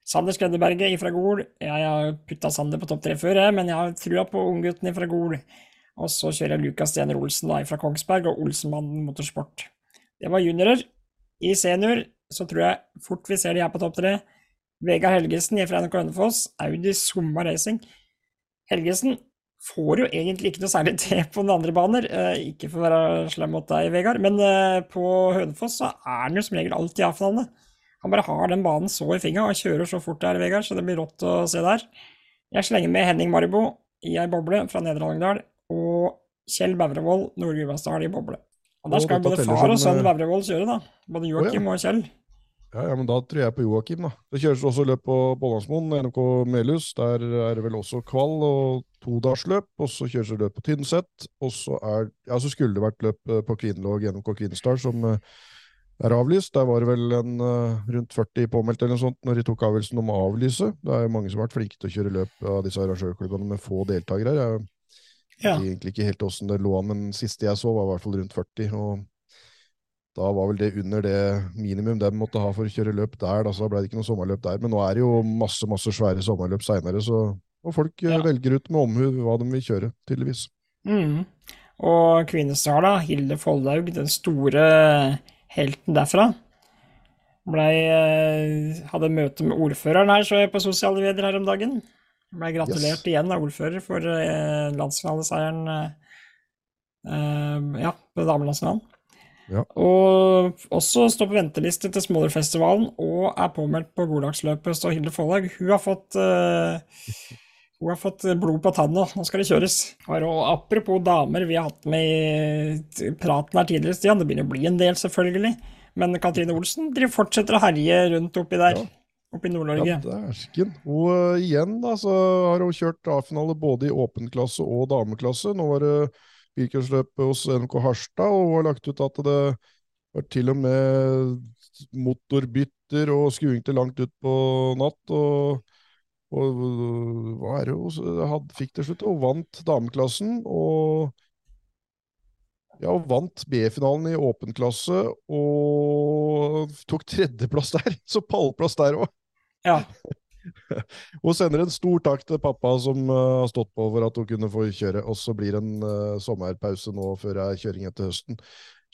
Sander Skredderberget fra Gol. Jeg har putta Sander på topp tre før, men jeg har trua på unggutten fra Gol. Og så kjører jeg Lukas Stener Olsen da, fra Kongsberg og Olsenmannen Motorsport. Det var juniorer. I senior så tror jeg fort vi ser de her på topp tre. Vegard Helgesen fra NRK Hønefoss, Audi Summa Racing. Helgesen får jo egentlig ikke noe særlig til på den andre baner. Eh, ikke for å være slem mot deg, Vegard, men eh, på Hønefoss så er han jo som regel alltid A-finale. Han bare har den banen så i fingra og kjører så fort der, Vegard, så det blir rått å se der. Jeg slenger med Henning Maribo i ei boble fra Nedre Hallingdal, og Kjell Bævrevold Nord-Gudbrandsdal i boble. Og Der skal både far og sønn Bævrevold kjøre, da. Både Joakim og Kjell. Ja, ja, men da tror jeg på Joakim, da. Det kjøres også løp på Bollandsmoen, NK Melhus. Der er det vel også kvall og todagsløp. Og så kjøres det løp på Tynset. Og så er Ja, så skulle det vært løp eh, på Kvinnelåg NK Kvinesdal, som eh, er avlyst. Der var det vel en uh, rundt 40 påmeldt eller noe sånt når de tok avgjørelsen om å avlyse. Det er jo mange som har vært flinke til å kjøre løp av disse arrangørklubbene med få deltakere. Jeg ja. egentlig ikke helt åssen det lå an, men siste jeg så, var i hvert fall rundt 40. og da var vel det under det minimum de måtte ha for å kjøre løp der. Da, så ble det ikke noe sommerløp der. Men nå er det jo masse masse svære sommerløp seinere, og folk eh, ja. velger ut med omhu hva de vil kjøre, tydeligvis. Mm. Og Kvinesdal, da. Hilde Foldaug, den store helten derfra. Blei eh, Hadde møte med ordføreren her, så jeg på sosiale medier her om dagen. Ble gratulert Yes. igjen av ordfører for eh, landsfinaleseieren eh, ja, på damelandsfinalen. Ja. Og også står på venteliste til Smålerfestivalen og er påmeldt på Goddagsløpet. står Hilde Follag. Hun har fått uh, hun har fått blod på tanna, nå, skal det kjøres. Og apropos damer vi har hatt med i praten her tidligere, Stian, det begynner å bli en del, selvfølgelig. Men Katrine Olsen fortsetter å herje rundt oppi der, Ja. oppi Ja, Nord-Norge. dæsken. Og uh, igjen da, så har hun kjørt A-finale både i åpen klasse og dameklasse. Nå var det bilcrosløpet hos NK Harstad, og har lagt ut at det var til og med motorbytter og skuing til langt ut på natt. og og hva er det hun fikk til slutt? Hun vant dameklassen, og ja, vant B-finalen i åpen klasse, og tok tredjeplass der. Så pallplass der òg. Ja, Hun sender en stor takk til pappa som uh, har stått på for at hun kunne få kjøre. Og så blir det en uh, sommerpause nå før er kjøring etter høsten.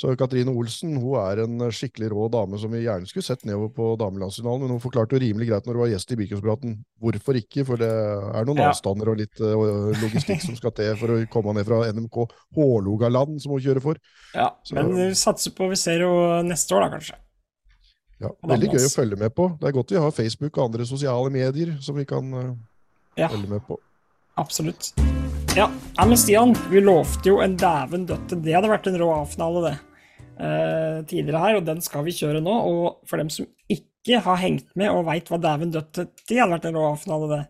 Så Katrine Olsen hun er en skikkelig rå dame som vi gjerne skulle sett nedover på damelandsfinalen, men hun forklarte jo rimelig greit når hun var gjest i Birkenspraten hvorfor ikke, for det er noen Ja. avstander og litt uh, logistikk som skal til for å komme ned fra NMK Hålogaland, som hun kjører for. ja. Så- Men vi satser på vi ser henne neste år, da, kanskje. Ja, veldig gøy å følge med på. Det er godt vi har Facebook og andre sosiale medier som vi kan eh, Ja. følge med på. Absolutt. Ja, men Stian, vi lovte jo en dæven døtte. Det hadde vært en rå A-finale, det. eh, tidligere her, og den skal vi kjøre nå. Og for dem som ikke har hengt med og veit hva dæven døtte, det hadde vært en rå A-finale, det.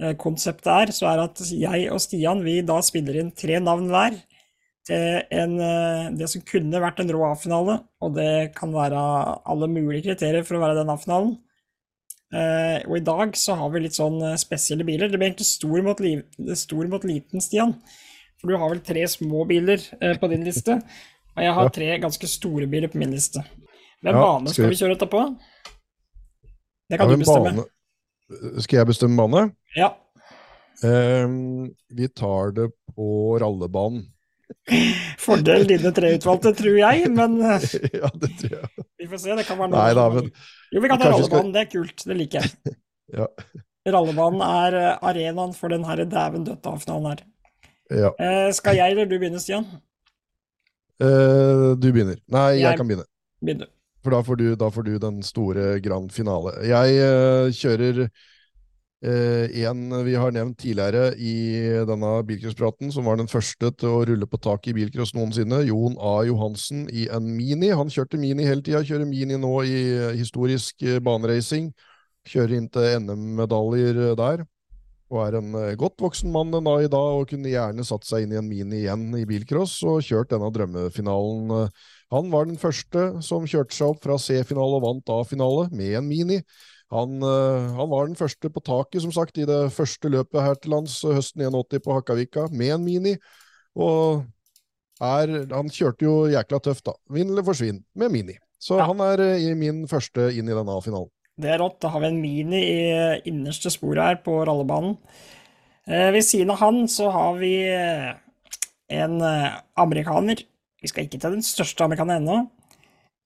Eh, konseptet er så er at jeg og Stian vi da spiller inn tre navn hver til en, eh, det som kunne vært en rå A-finale, og det kan være alle mulige kriterier for å være den A-finalen. Eh, og i dag så har vi litt sånn eh, spesielle biler. Det blir egentlig stor mot, li stor mot liten, Stian. For du har vel tre små biler på din liste, og jeg har tre ganske store biler på min liste. Hvem Ja, bane skal vi- kjøre etterpå? Det Det Ja, kan du bestemme. bane- Skal jeg bestemme bane? Ja. Um, vi tar det på rallebanen. Fordel dine tre utvalgte, tror jeg, men eh, ja, det tror jeg. vi får se. Det kan være noe Nei da, men Jo, vi kan ta kanskje skal- rallebanen. Det er kult. Det liker jeg. ja. Rallebanen er eh, arenaen for den herre dæven døtte-A-finalen her. ja. Eh, skal jeg eller du begynne, Stian? Eh, du begynner. Nei, jeg, Jeg- kan begynne. Begynn. For da får du, da får du den store grand finale. Jeg eh, kjører eh, en vi har nevnt tidligere i denne bilcrosspraten, som var den første til å rulle på taket i bilcross noensinne. Jon A. Johansen i en Mini. Han kjørte Mini hele tida, kjører Mini nå i historisk eh, baneracing. Kjører inn til NM-medaljer der. Og er en eh, godt voksen mann dag i dag, og kunne gjerne satt seg inn i en Mini igjen i bilcross og kjørt denne drømmefinalen. eh, han var den første som kjørte seg opp fra C-finale og vant A-finale med en Mini. Han, eh, han var den første på taket, som sagt, i det første løpet her til lands eh, høsten 81 på Hakkavika med en Mini. Og er, han kjørte jo jækla tøft, da. Vinn eller forsvinn med Mini. Så Ja. han er eh, i min første inn i denne A-finalen. Det er rått. Da har vi en Mini i innerste sporet her på rallebanen. Eh, ved siden av han så har vi en amerikaner. Vi skal ikke til den største amerikaneren ennå,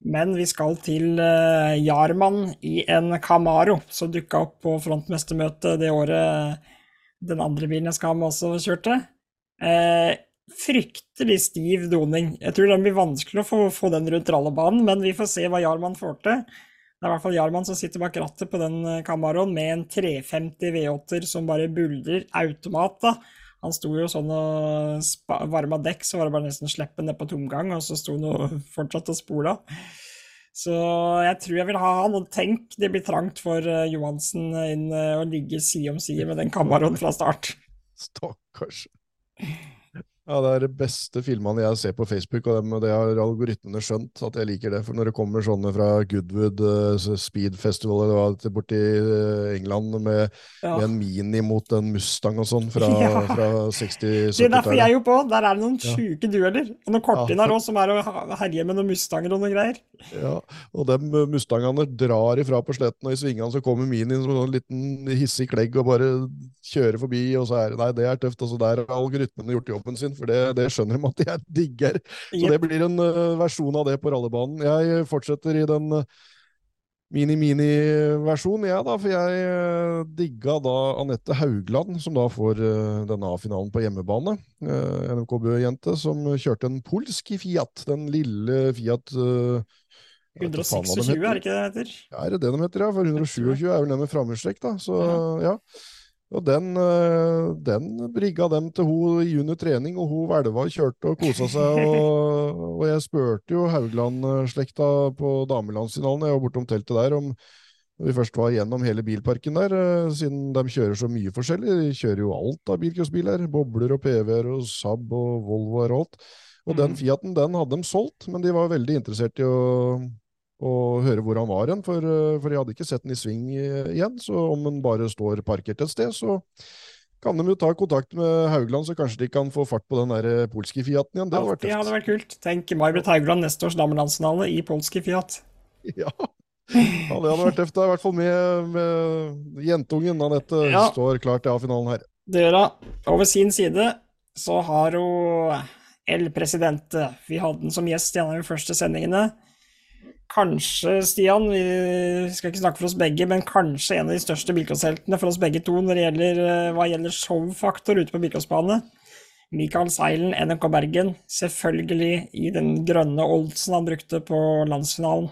men vi skal til eh, Jarman i en Camaro, som dukka opp på frontmestermøtet det året den andre bilen jeg skal ha med også kjørte. Eh, fryktelig stiv doning. Jeg tror det blir vanskelig å få, få den rundt rallebanen, men vi får se hva Jarman får til. Det er i hvert fall Jarman som sitter bak rattet på den eh, Camaroen med en 350 V8-er som bare buldrer. Automat, da. Han sto jo sånn og varma dekk, så var det bare nesten slippe ned på tomgang, og så sto han og fortsatte å spole. Så jeg tror jeg vil ha han. Og tenk, det blir trangt for eh, Johansen inn og å ligge side om side med den Camaroen fra start. Stakkars. Ja, Det er de beste filmene jeg ser på Facebook, og det, det har algoritmene skjønt at jeg liker det. For når det kommer sånne fra Goodwood uh, Speed Festival eller er borti eh, England med, Ja. med en Mini mot en Mustang og sånn fra, Ja. fra Det er derfor jeg er jo på. Der er det noen Ja. sjuke dueller. Og noen kortiner Ja, òg, som er å herje med noen Mustanger og noen greier. Ja, og de Mustangene drar ifra på sletten, og i svingene så kommer Minien som en liten hissig klegg og bare kjører forbi, og så er det Nei, det er tøft. Altså, der har algoritmene gjort jobben sin, for det, det skjønner de at jeg digger. Så det blir en uh, versjon av det på rallebanen. Jeg fortsetter i den, uh, mini-mini-versjon, jeg, ja, da. For jeg uh, digga da Anette Haugland, som da får denne A-finalen på hjemmebane. NMKB-jente som kjørte en polsk Fiat. Den lille Fiat uh, 126, er det ikke det det heter? Ja, er det det de heter, ja? For 127 er vel den med framhjulstrekk, da. Så ja. Og den, den brigga dem til hun i under trening, og hun hvelva og kjørte og kosa seg. Og, og jeg spurte jo Haugland-slekta på damelandsfinalen, jeg var bortom teltet der, om vi først var gjennom hele bilparken der, siden de kjører så mye forskjellig. De kjører jo alt av bilcrossbiler. Bobler og PV-er og Saab og Volvo og alt. Og den Fiaten den hadde de solgt, men de var veldig interessert i å og høre hvor han var hen, for, for, jeg hadde ikke sett den i sving igjen. Så om den bare står parkert et sted, så kan de jo ta kontakt med Haugland, så kanskje de kan få fart på den der polske Fiaten igjen. Det hadde vært tøft. Det hadde vært kult. Tenk May-Britt Haugland neste års damelandsfinale i polske Fiat. Ja. ja, det hadde vært tøft. I hvert fall med, med jentungen Anette ja. står klar til A-finalen her. Det gjør hun. ved sin side så har hun El Presidente. Vi hadde den som gjest i en av de første sendingene kanskje, Stian, vi skal ikke snakke for oss begge, men kanskje en av de største bilcrossheltene for oss begge to når det gjelder, eh, hva gjelder showfaktor ute på bilcrossbane. Mikael Seilen, NRK Bergen, selvfølgelig i den grønne Oldsen han brukte på landsfinalen.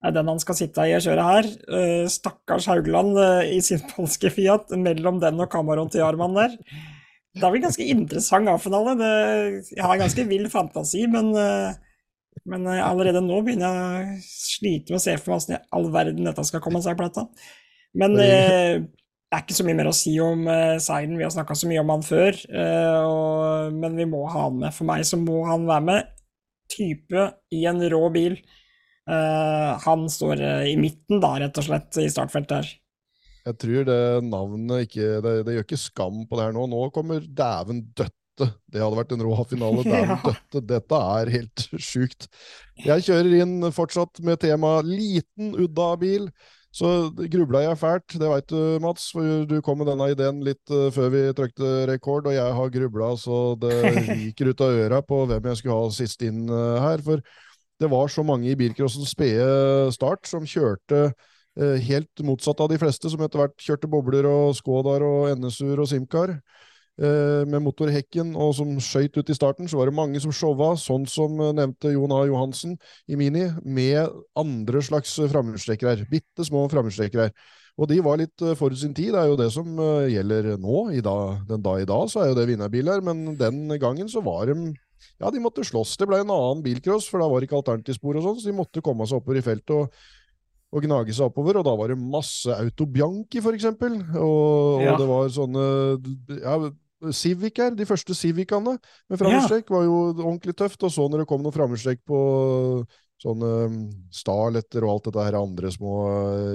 Det er den han skal sitte i og kjøre her. Eh, stakkars Haugland eh, i sin polske Fiat, mellom den og Camaron til Jarman der. Det er vel ganske interessant A-finale. Jeg har en ganske vill fantasi, men men uh, allerede nå begynner jeg å slite med å se for meg hvordan i all verden dette skal komme seg på plata. Men uh, det er ikke så mye mer å si om uh, Seiden, vi har snakka så mye om han før. Og, men vi må ha han med. For meg så må han være med. Type i en rå bil. han står i midten, da, rett og slett, i startfeltet her. Jeg tror det navnet ikke det, det, gjør ikke skam på det her nå. Nå kommer dæven dødt døtte. Det hadde vært en rå finale. Dæven ja. døtte. Dette er helt sjukt. Jeg kjører inn fortsatt med tema liten Udda-bil. Så grubla jeg fælt, det veit du, Mats. For du kom med denne ideen litt uh, før vi trykte rekord, og jeg har grubla så det ryker ut av øra på hvem jeg skulle ha sist inn uh, her. For det var så mange i bilcrossens spede start som kjørte uh, helt motsatt av de fleste, som etter hvert kjørte bobler og Skådar og NSU-er og Simcar. Eh, med motorhekken, og som skøyt ut i starten, så var det mange som showa, sånn som eh, nevnte Jon A. Johansen i Mini, med andre slags framhjulstrekkere. Bitte små framhjulstrekkere. Og de var litt eh, forut sin tid. Det er jo det som gjelder nå. I dag, den dag i dag så er jo det vinnerbiler, men den gangen så var de Ja, de måtte slåss. Det ble en annen bilcross, for da var det ikke alternativspor og sånn, så de måtte komme seg oppover i feltet. og og gnage seg oppover, og da var det masse Autobianchi, for eksempel. Og, ja. og det var sånne ja, Civic de første Civicene med framhjulstrekk, ja. var jo ordentlig tøft. Og så når det kom noen framhjulstrekk på sånne um, Starletter og alt dette her andre små uh.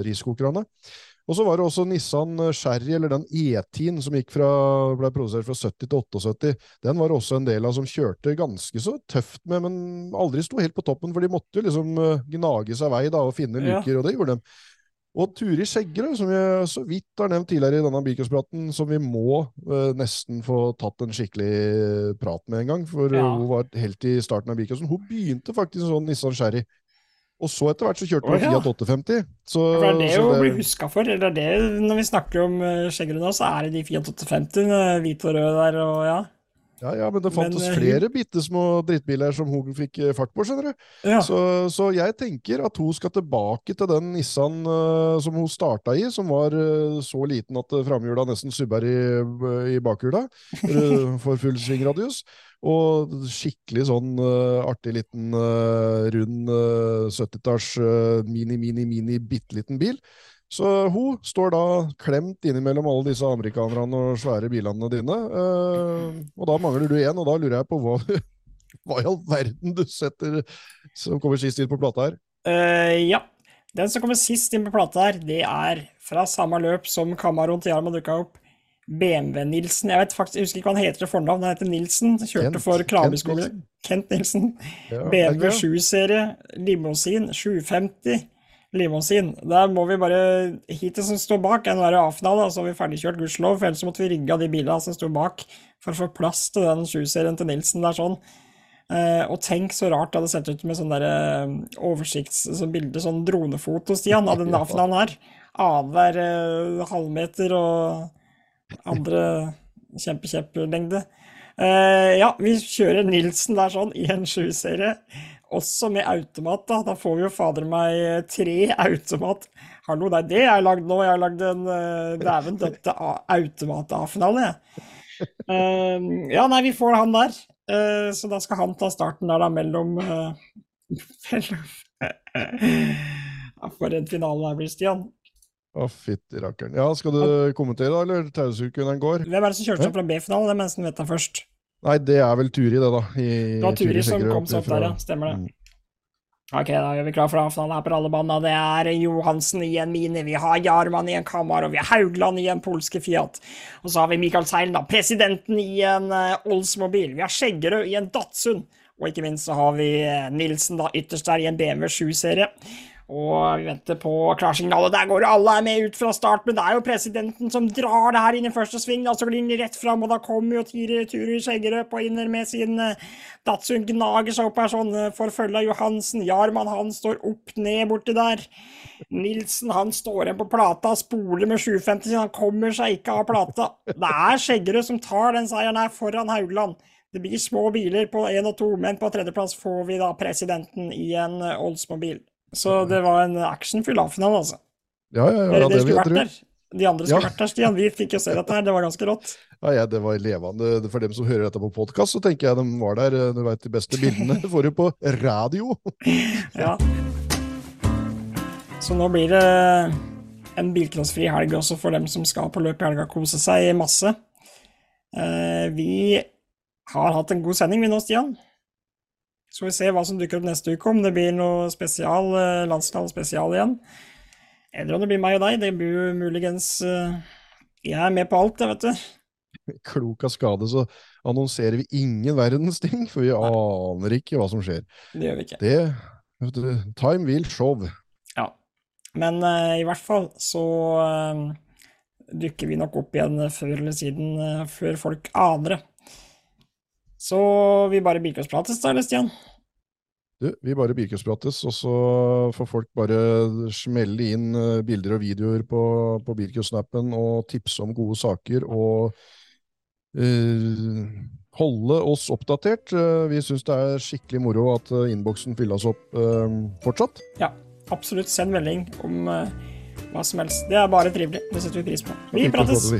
Og så var det også Nissan Sherry, eller den E10 som fra, ble produsert fra 70 til 78. Den var også en del av som kjørte ganske så tøft med, men aldri sto helt på toppen, for de måtte jo liksom uh, gnage seg vei da, og finne luker, ja. og det gjorde de. Og Turi Skjeggerød, som jeg så vidt har nevnt tidligere i denne bilcrosspraten, som vi må eh, nesten få tatt en skikkelig prat med en gang, for ja. hun var helt i starten av bilcrossen. Hun begynte faktisk sånn Nissan Sherry. Og så etter hvert så kjørte vi oh, ja. Fiat 850. Så, for det er det hun blir huska for. Eller det, når vi snakker om skjeggrunna, nå, så er det de Fiat 850, uh, hvit og rød der, og ja. Ja, ja, men det fantes men, eh, flere bitte små drittbiler som hun fikk eh, fart på, skjønner du. Ja. Så, så, jeg tenker at hun skal tilbake til den Nissan uh, som hun starta i, som var uh, så liten at framhjula nesten subber i, i bakhjula for full svingradius. Og skikkelig sånn artig liten rund 70-talls mini, mini, mini bitte liten bil. Så hun står da klemt innimellom alle disse amerikanerne og svære bilene dine. Uh, og da mangler du én, og da lurer jeg på hva, hva i all verden du setter som kommer sist inn på plata her? Uh, ja. Den som kommer sist inn på plata her, det er fra samme løp som Kamaron til Jarman dukka opp. BMW-Nilsen. Jeg vet faktisk, jeg husker ikke hva han heter til fornavn. Han heter Nilsen. Kjørte Kent, for Klabeskogen. Kent Nilsen. Ja, BMW 7-serie, limousin, 750 limousin. Der må vi bare Heatet som står bak, er en A-finale, så har vi ferdigkjørt, gudskjelov. Ellers måtte vi rygge av de bilene som sto bak, for å få plass til den 7-serien til Nilsen. Det er sånn. Uh, og tenk så rart det hadde sett ut med sånn der eh, oversikts... Sånn bilde, sånn dronefoto, Stian, av den finalen her. Annenhver uh, halvmeter og andre kjempekjepplengde. Uh, ja, vi kjører Nilsen der sånn i en sjuserie. Også med automat, da. Da får vi jo fader meg tre automat. Hallo, det er det jeg har lagd nå. Jeg har lagd en uh, dæven døtte automat-A-finale, jeg. Uh, ja, nei, vi får han der. Uh, så da skal han ta starten der, da, mellom eh, Ja, For en finale det blir, Stian. Å, fytti rakkeren. Ja, skal du kommentere, da, eller tausuken den går? Hvem er det som kjørte seg fra B-finalen? Det er nesten vet jeg først. Nei, det er vel Turi, det, da. I, Det var Turi som kom seg opp der, ja. Stemmer det. Mm. Ok, da gjør vi klar for A-finalen her på rallebanen. Det er Johansen i en Mini, vi har Jarman i en Camaro, vi har Haugland i en polske Fiat. Og så har vi Michael Seilen, da, presidenten i en uh, Oldsmobil. Vi har Skjeggerød i en Datsun. Og ikke minst så har vi eh, Nilsen da ytterst der i en BMW 7-serie. Og vi venter på klarsignalet. Der går alle er med ut fra start, men det er jo presidenten som drar det her inn i første sving. Da så går den rett fram, og da kommer jo Tiri Turi Skjeggerød på inner med sin eh, Datsun gnager seg opp her sånn eh, for følge av Johansen. Jarman han står opp ned borti der. Nilsen han står igjen på plata, spoler med 750 sin, han kommer seg ikke av plata. Det er Skjeggerød som tar den seieren her foran Haugland. Det blir små biler på én og to, men på tredjeplass får vi da presidenten i en Oldsmobil. Så det var en actionfull A-finale, altså. Ja, ja, ja, Dere, det skulle jeg vært der. De andre skulle Ja. vært der, Stian. Vi fikk jo se dette her, det var ganske rått. Ja, ja, det var levende. For dem som hører dette på podkast, så tenker jeg de var der. Du veit, de beste bildene får du på radio. Ja. Så nå blir det en bilcrossfri helg også for dem som skal på løp i helga, kose seg masse. Eh, vi har hatt en god sending vi nå, Stian. Så får vi se hva som dukker opp neste uke, om det blir noe spesial, eh, landskall spesial igjen. Eller om det blir meg og deg. Det blir jo muligens eh, Jeg er med på alt, jeg, vet du. Klok av skade, så annonserer vi ingen verdens ting, for vi aner ikke hva som skjer. Det gjør vi ikke. Det vet du, Time will show. Ja. Men eh, i hvert fall så eh, dukker vi nok opp igjen før eller siden, eh, før folk aner det. Så vi bare bilcrossprates da, eller Stian? Du, vi bare bilcrossprates, og så får folk bare smelle inn eh, bilder og videoer på, på bilcross-snappen og tipse om gode saker og uh, holde oss oppdatert. Eh, vi syns det er skikkelig moro at innboksen fylles opp uh, fortsatt. Ja, absolutt. Send melding om uh, hva som helst. Det er bare trivelig. Det setter vi pris på. Vi prates!